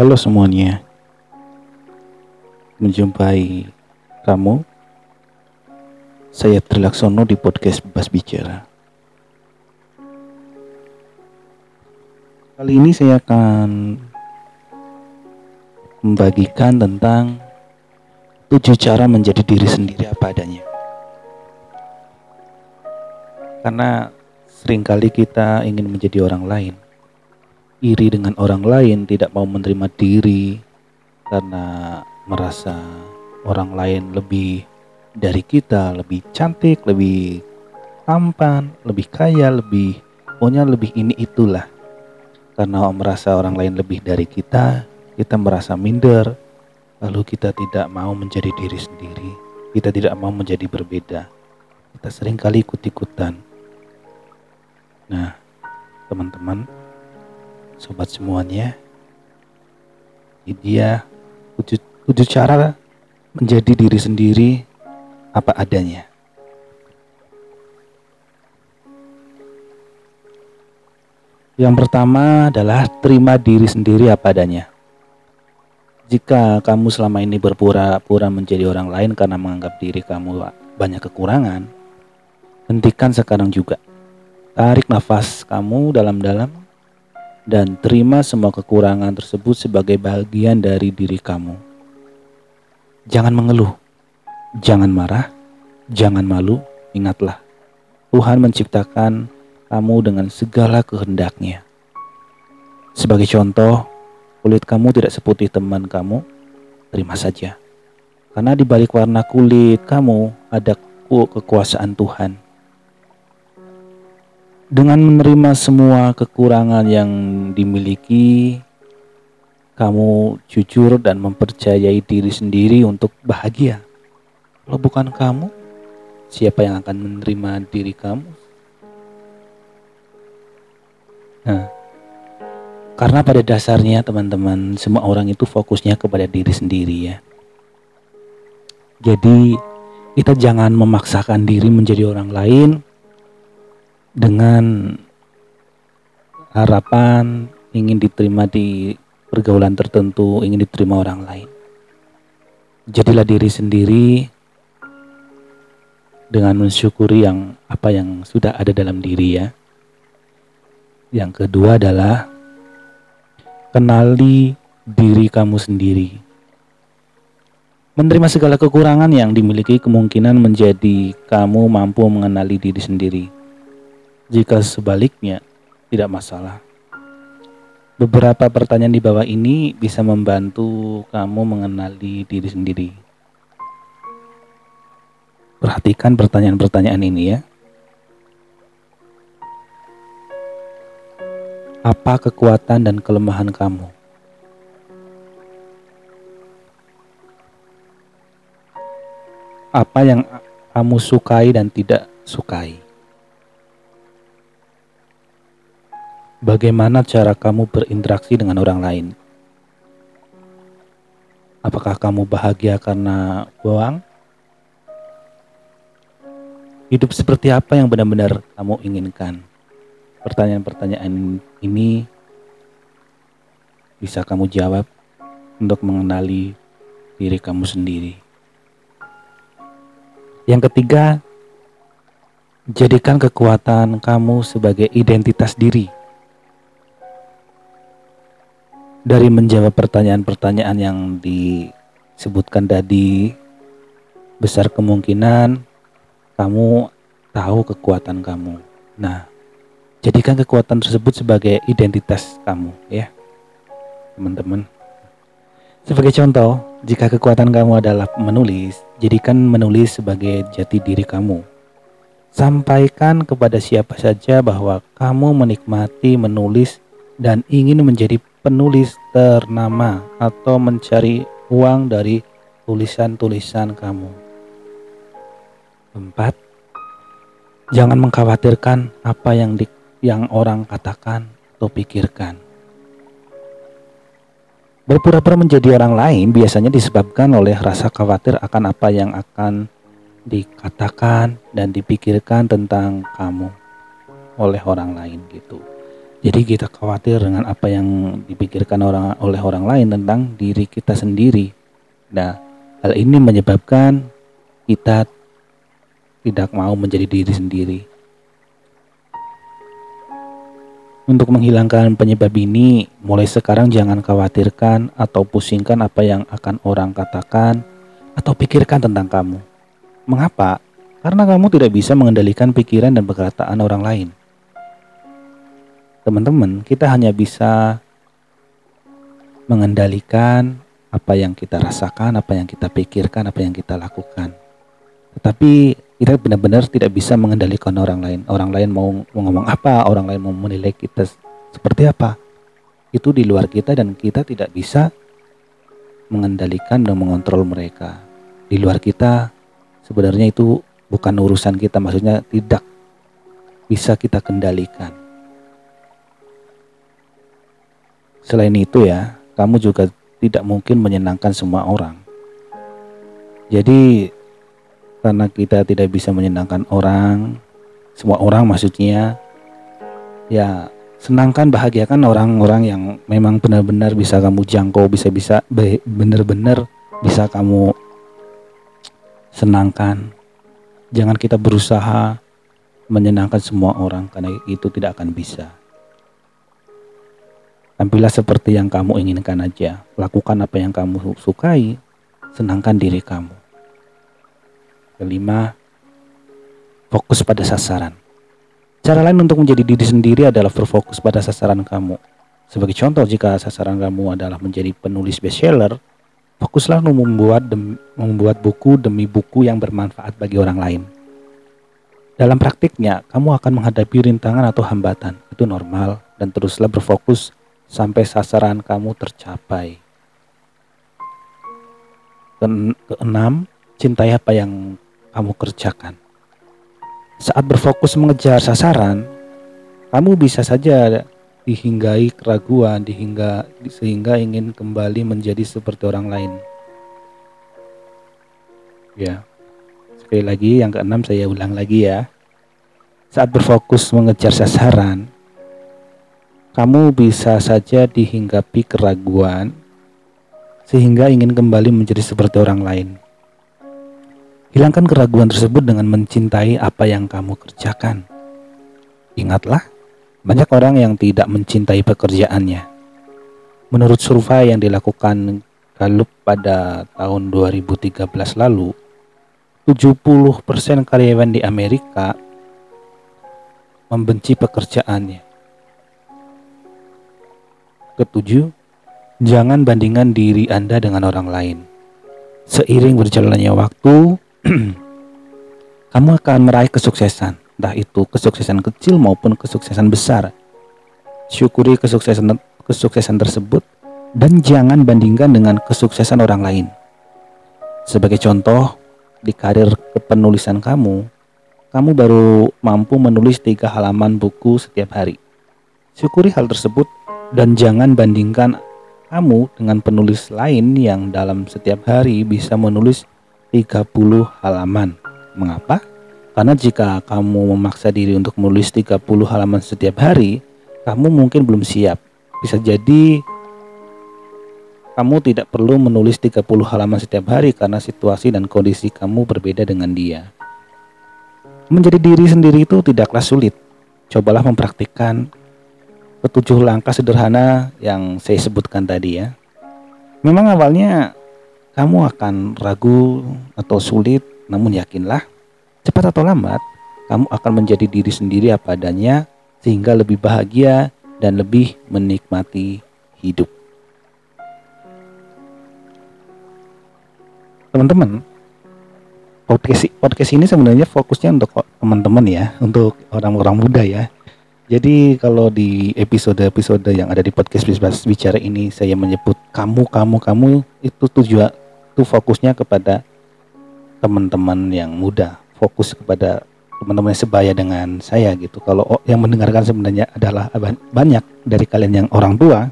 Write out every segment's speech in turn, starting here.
Halo semuanya, menjumpai kamu. Saya Trilaksono di podcast Bebas Bicara. Kali ini saya akan membagikan tentang tujuh cara menjadi diri sendiri apa adanya. Karena sering kali kita ingin menjadi orang lain iri dengan orang lain, tidak mau menerima diri karena merasa orang lain lebih dari kita, lebih cantik, lebih tampan, lebih kaya, lebih pokoknya lebih ini itulah. Karena merasa orang lain lebih dari kita, kita merasa minder, lalu kita tidak mau menjadi diri sendiri, kita tidak mau menjadi berbeda. Kita sering kali ikut-ikutan. Nah, teman-teman, sobat semuanya. Ini dia tujuh cara menjadi diri sendiri apa adanya. Yang pertama adalah terima diri sendiri apa adanya. Jika kamu selama ini berpura-pura menjadi orang lain karena menganggap diri kamu banyak kekurangan, hentikan sekarang juga. Tarik nafas kamu dalam-dalam dan terima semua kekurangan tersebut sebagai bagian dari diri kamu. Jangan mengeluh, jangan marah, jangan malu. Ingatlah, Tuhan menciptakan kamu dengan segala kehendaknya. Sebagai contoh, kulit kamu tidak seputih teman kamu, terima saja. Karena di balik warna kulit kamu ada kekuasaan Tuhan dengan menerima semua kekurangan yang dimiliki, kamu jujur dan mempercayai diri sendiri untuk bahagia. Kalau bukan kamu, siapa yang akan menerima diri kamu? Nah, karena pada dasarnya teman-teman, semua orang itu fokusnya kepada diri sendiri ya. Jadi, kita jangan memaksakan diri menjadi orang lain dengan harapan ingin diterima di pergaulan tertentu, ingin diterima orang lain. Jadilah diri sendiri dengan mensyukuri yang apa yang sudah ada dalam diri ya. Yang kedua adalah kenali diri kamu sendiri. Menerima segala kekurangan yang dimiliki kemungkinan menjadi kamu mampu mengenali diri sendiri jika sebaliknya, tidak masalah. Beberapa pertanyaan di bawah ini bisa membantu kamu mengenali diri sendiri. Perhatikan pertanyaan-pertanyaan ini ya. Apa kekuatan dan kelemahan kamu? Apa yang kamu sukai dan tidak sukai? Bagaimana cara kamu berinteraksi dengan orang lain? Apakah kamu bahagia karena uang? Hidup seperti apa yang benar-benar kamu inginkan? Pertanyaan-pertanyaan ini bisa kamu jawab untuk mengenali diri kamu sendiri. Yang ketiga, jadikan kekuatan kamu sebagai identitas diri dari menjawab pertanyaan-pertanyaan yang disebutkan tadi, besar kemungkinan kamu tahu kekuatan kamu. Nah, jadikan kekuatan tersebut sebagai identitas kamu, ya, teman-teman. Sebagai contoh, jika kekuatan kamu adalah menulis, jadikan menulis sebagai jati diri kamu. Sampaikan kepada siapa saja bahwa kamu menikmati menulis dan ingin menjadi penulis ternama atau mencari uang dari tulisan-tulisan kamu. Empat, jangan mengkhawatirkan apa yang di, yang orang katakan atau pikirkan. Berpura-pura menjadi orang lain biasanya disebabkan oleh rasa khawatir akan apa yang akan dikatakan dan dipikirkan tentang kamu oleh orang lain gitu. Jadi kita khawatir dengan apa yang dipikirkan orang oleh orang lain tentang diri kita sendiri. Nah, hal ini menyebabkan kita tidak mau menjadi diri sendiri. Untuk menghilangkan penyebab ini, mulai sekarang jangan khawatirkan atau pusingkan apa yang akan orang katakan atau pikirkan tentang kamu. Mengapa? Karena kamu tidak bisa mengendalikan pikiran dan perkataan orang lain. Teman-teman, kita hanya bisa mengendalikan apa yang kita rasakan, apa yang kita pikirkan, apa yang kita lakukan. Tetapi kita benar-benar tidak bisa mengendalikan orang lain. Orang lain mau, ngomong apa, orang lain mau menilai kita seperti apa. Itu di luar kita dan kita tidak bisa mengendalikan dan mengontrol mereka. Di luar kita sebenarnya itu bukan urusan kita, maksudnya tidak bisa kita kendalikan. Selain itu ya, kamu juga tidak mungkin menyenangkan semua orang. Jadi karena kita tidak bisa menyenangkan orang, semua orang maksudnya, ya senangkan bahagiakan orang-orang yang memang benar-benar bisa kamu jangkau, bisa-bisa benar-benar bisa kamu senangkan. Jangan kita berusaha menyenangkan semua orang karena itu tidak akan bisa. Tampillah seperti yang kamu inginkan aja. Lakukan apa yang kamu sukai, senangkan diri kamu. Kelima, fokus pada sasaran. Cara lain untuk menjadi diri sendiri adalah berfokus pada sasaran kamu. Sebagai contoh, jika sasaran kamu adalah menjadi penulis bestseller, fokuslah untuk membuat, membuat buku demi buku yang bermanfaat bagi orang lain. Dalam praktiknya, kamu akan menghadapi rintangan atau hambatan. Itu normal dan teruslah berfokus sampai sasaran kamu tercapai. Keenam, cintai apa yang kamu kerjakan. Saat berfokus mengejar sasaran, kamu bisa saja dihinggai keraguan, dihingga sehingga ingin kembali menjadi seperti orang lain. Ya. Sekali lagi yang keenam saya ulang lagi ya. Saat berfokus mengejar sasaran, kamu bisa saja dihinggapi keraguan sehingga ingin kembali menjadi seperti orang lain. Hilangkan keraguan tersebut dengan mencintai apa yang kamu kerjakan. Ingatlah, banyak orang yang tidak mencintai pekerjaannya. Menurut survei yang dilakukan Gallup pada tahun 2013 lalu, 70% karyawan di Amerika membenci pekerjaannya. Ketujuh, jangan bandingkan diri Anda dengan orang lain. Seiring berjalannya waktu, kamu akan meraih kesuksesan, entah itu kesuksesan kecil maupun kesuksesan besar. Syukuri kesuksesan kesuksesan tersebut dan jangan bandingkan dengan kesuksesan orang lain. Sebagai contoh, di karir kepenulisan kamu, kamu baru mampu menulis tiga halaman buku setiap hari. Syukuri hal tersebut dan jangan bandingkan kamu dengan penulis lain yang dalam setiap hari bisa menulis 30 halaman. Mengapa? Karena jika kamu memaksa diri untuk menulis 30 halaman setiap hari, kamu mungkin belum siap. Bisa jadi kamu tidak perlu menulis 30 halaman setiap hari karena situasi dan kondisi kamu berbeda dengan dia. Menjadi diri sendiri itu tidaklah sulit. Cobalah mempraktikkan ketujuh langkah sederhana yang saya sebutkan tadi ya. Memang awalnya kamu akan ragu atau sulit, namun yakinlah, cepat atau lambat, kamu akan menjadi diri sendiri apa adanya, sehingga lebih bahagia dan lebih menikmati hidup. Teman-teman, podcast, podcast ini sebenarnya fokusnya untuk teman-teman ya, untuk orang-orang muda ya. Jadi kalau di episode-episode yang ada di podcast bicara ini saya menyebut kamu, kamu, kamu itu tujuan itu fokusnya kepada teman-teman yang muda, fokus kepada teman-teman yang sebaya dengan saya gitu. Kalau yang mendengarkan sebenarnya adalah banyak dari kalian yang orang tua,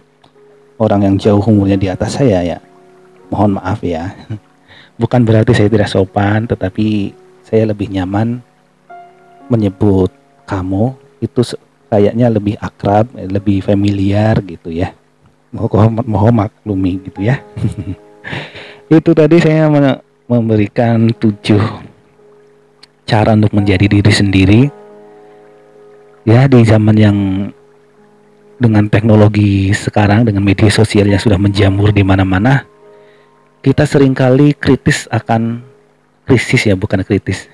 orang yang jauh umurnya di atas saya ya. Mohon maaf ya. Bukan berarti saya tidak sopan, tetapi saya lebih nyaman menyebut kamu itu kayaknya lebih akrab, lebih familiar gitu ya. Mohon, mohon maklumi gitu ya. Itu tadi saya memberikan tujuh cara untuk menjadi diri sendiri. Ya di zaman yang dengan teknologi sekarang dengan media sosial yang sudah menjamur di mana-mana, kita sering kali kritis akan krisis ya bukan kritis.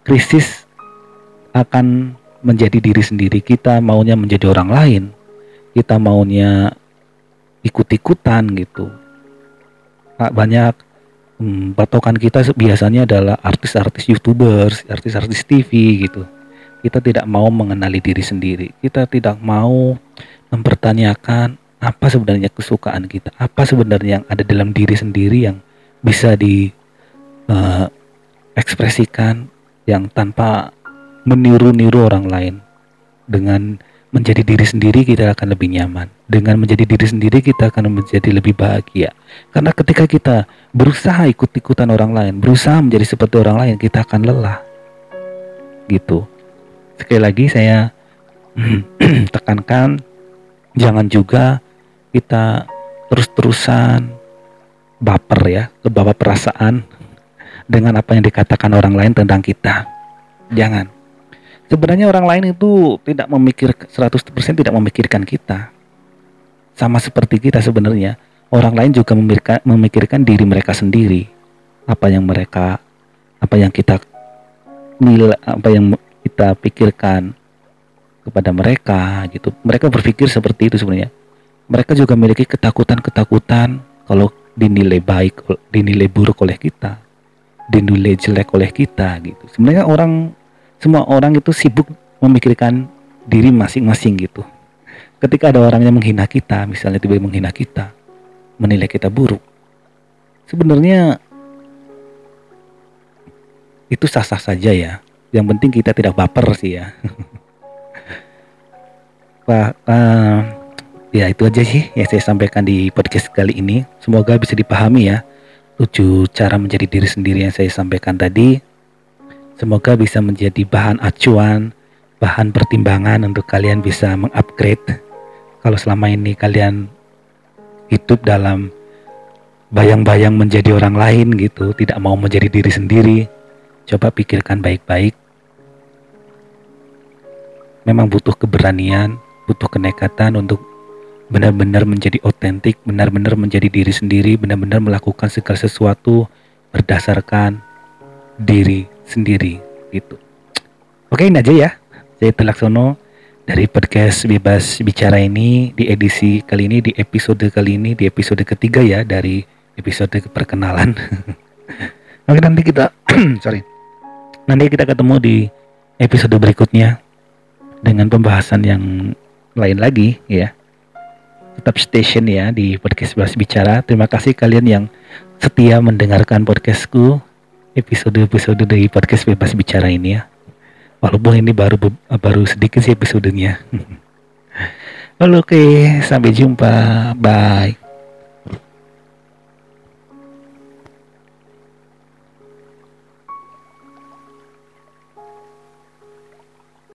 Krisis akan menjadi diri sendiri kita maunya menjadi orang lain. Kita maunya ikut-ikutan gitu. Banyak hmm, patokan kita biasanya adalah artis-artis youtubers artis-artis TV gitu. Kita tidak mau mengenali diri sendiri. Kita tidak mau mempertanyakan apa sebenarnya kesukaan kita apa sebenarnya yang ada dalam diri sendiri yang bisa di uh, ekspresikan yang tanpa meniru-niru orang lain. Dengan menjadi diri sendiri kita akan lebih nyaman. Dengan menjadi diri sendiri kita akan menjadi lebih bahagia. Karena ketika kita berusaha ikut-ikutan orang lain, berusaha menjadi seperti orang lain, kita akan lelah. Gitu. Sekali lagi saya tekankan jangan juga kita terus-terusan baper ya, kebawa perasaan dengan apa yang dikatakan orang lain tentang kita. Jangan sebenarnya orang lain itu tidak memikir 100% tidak memikirkan kita. Sama seperti kita sebenarnya, orang lain juga memikirkan, memikirkan diri mereka sendiri. Apa yang mereka apa yang kita nilai apa yang kita pikirkan kepada mereka gitu. Mereka berpikir seperti itu sebenarnya. Mereka juga memiliki ketakutan-ketakutan kalau dinilai baik, dinilai buruk oleh kita, dinilai jelek oleh kita gitu. Sebenarnya orang semua orang itu sibuk memikirkan diri masing-masing gitu. Ketika ada orang yang menghina kita, misalnya tiba-tiba menghina kita, menilai kita buruk, sebenarnya itu sah-sah saja ya. Yang penting kita tidak baper sih ya. Pak, uh, ya itu aja sih yang saya sampaikan di podcast kali ini. Semoga bisa dipahami ya tujuh cara menjadi diri sendiri yang saya sampaikan tadi. Semoga bisa menjadi bahan acuan, bahan pertimbangan untuk kalian bisa mengupgrade. Kalau selama ini kalian hidup dalam bayang-bayang menjadi orang lain gitu, tidak mau menjadi diri sendiri, coba pikirkan baik-baik. Memang butuh keberanian, butuh kenekatan untuk benar-benar menjadi otentik, benar-benar menjadi diri sendiri, benar-benar melakukan segala sesuatu berdasarkan diri sendiri gitu. Oke ini aja ya. Saya Telaksono dari podcast Bebas Bicara ini di edisi kali ini di episode kali ini di episode ketiga ya dari episode perkenalan. Oke nanti kita sorry nanti kita ketemu di episode berikutnya dengan pembahasan yang lain lagi ya. Tetap station ya di podcast Bebas Bicara. Terima kasih kalian yang setia mendengarkan podcastku episode-episode dari podcast bebas bicara ini ya. Walaupun ini baru baru sedikit sih episodenya. Oke, sampai jumpa. Bye.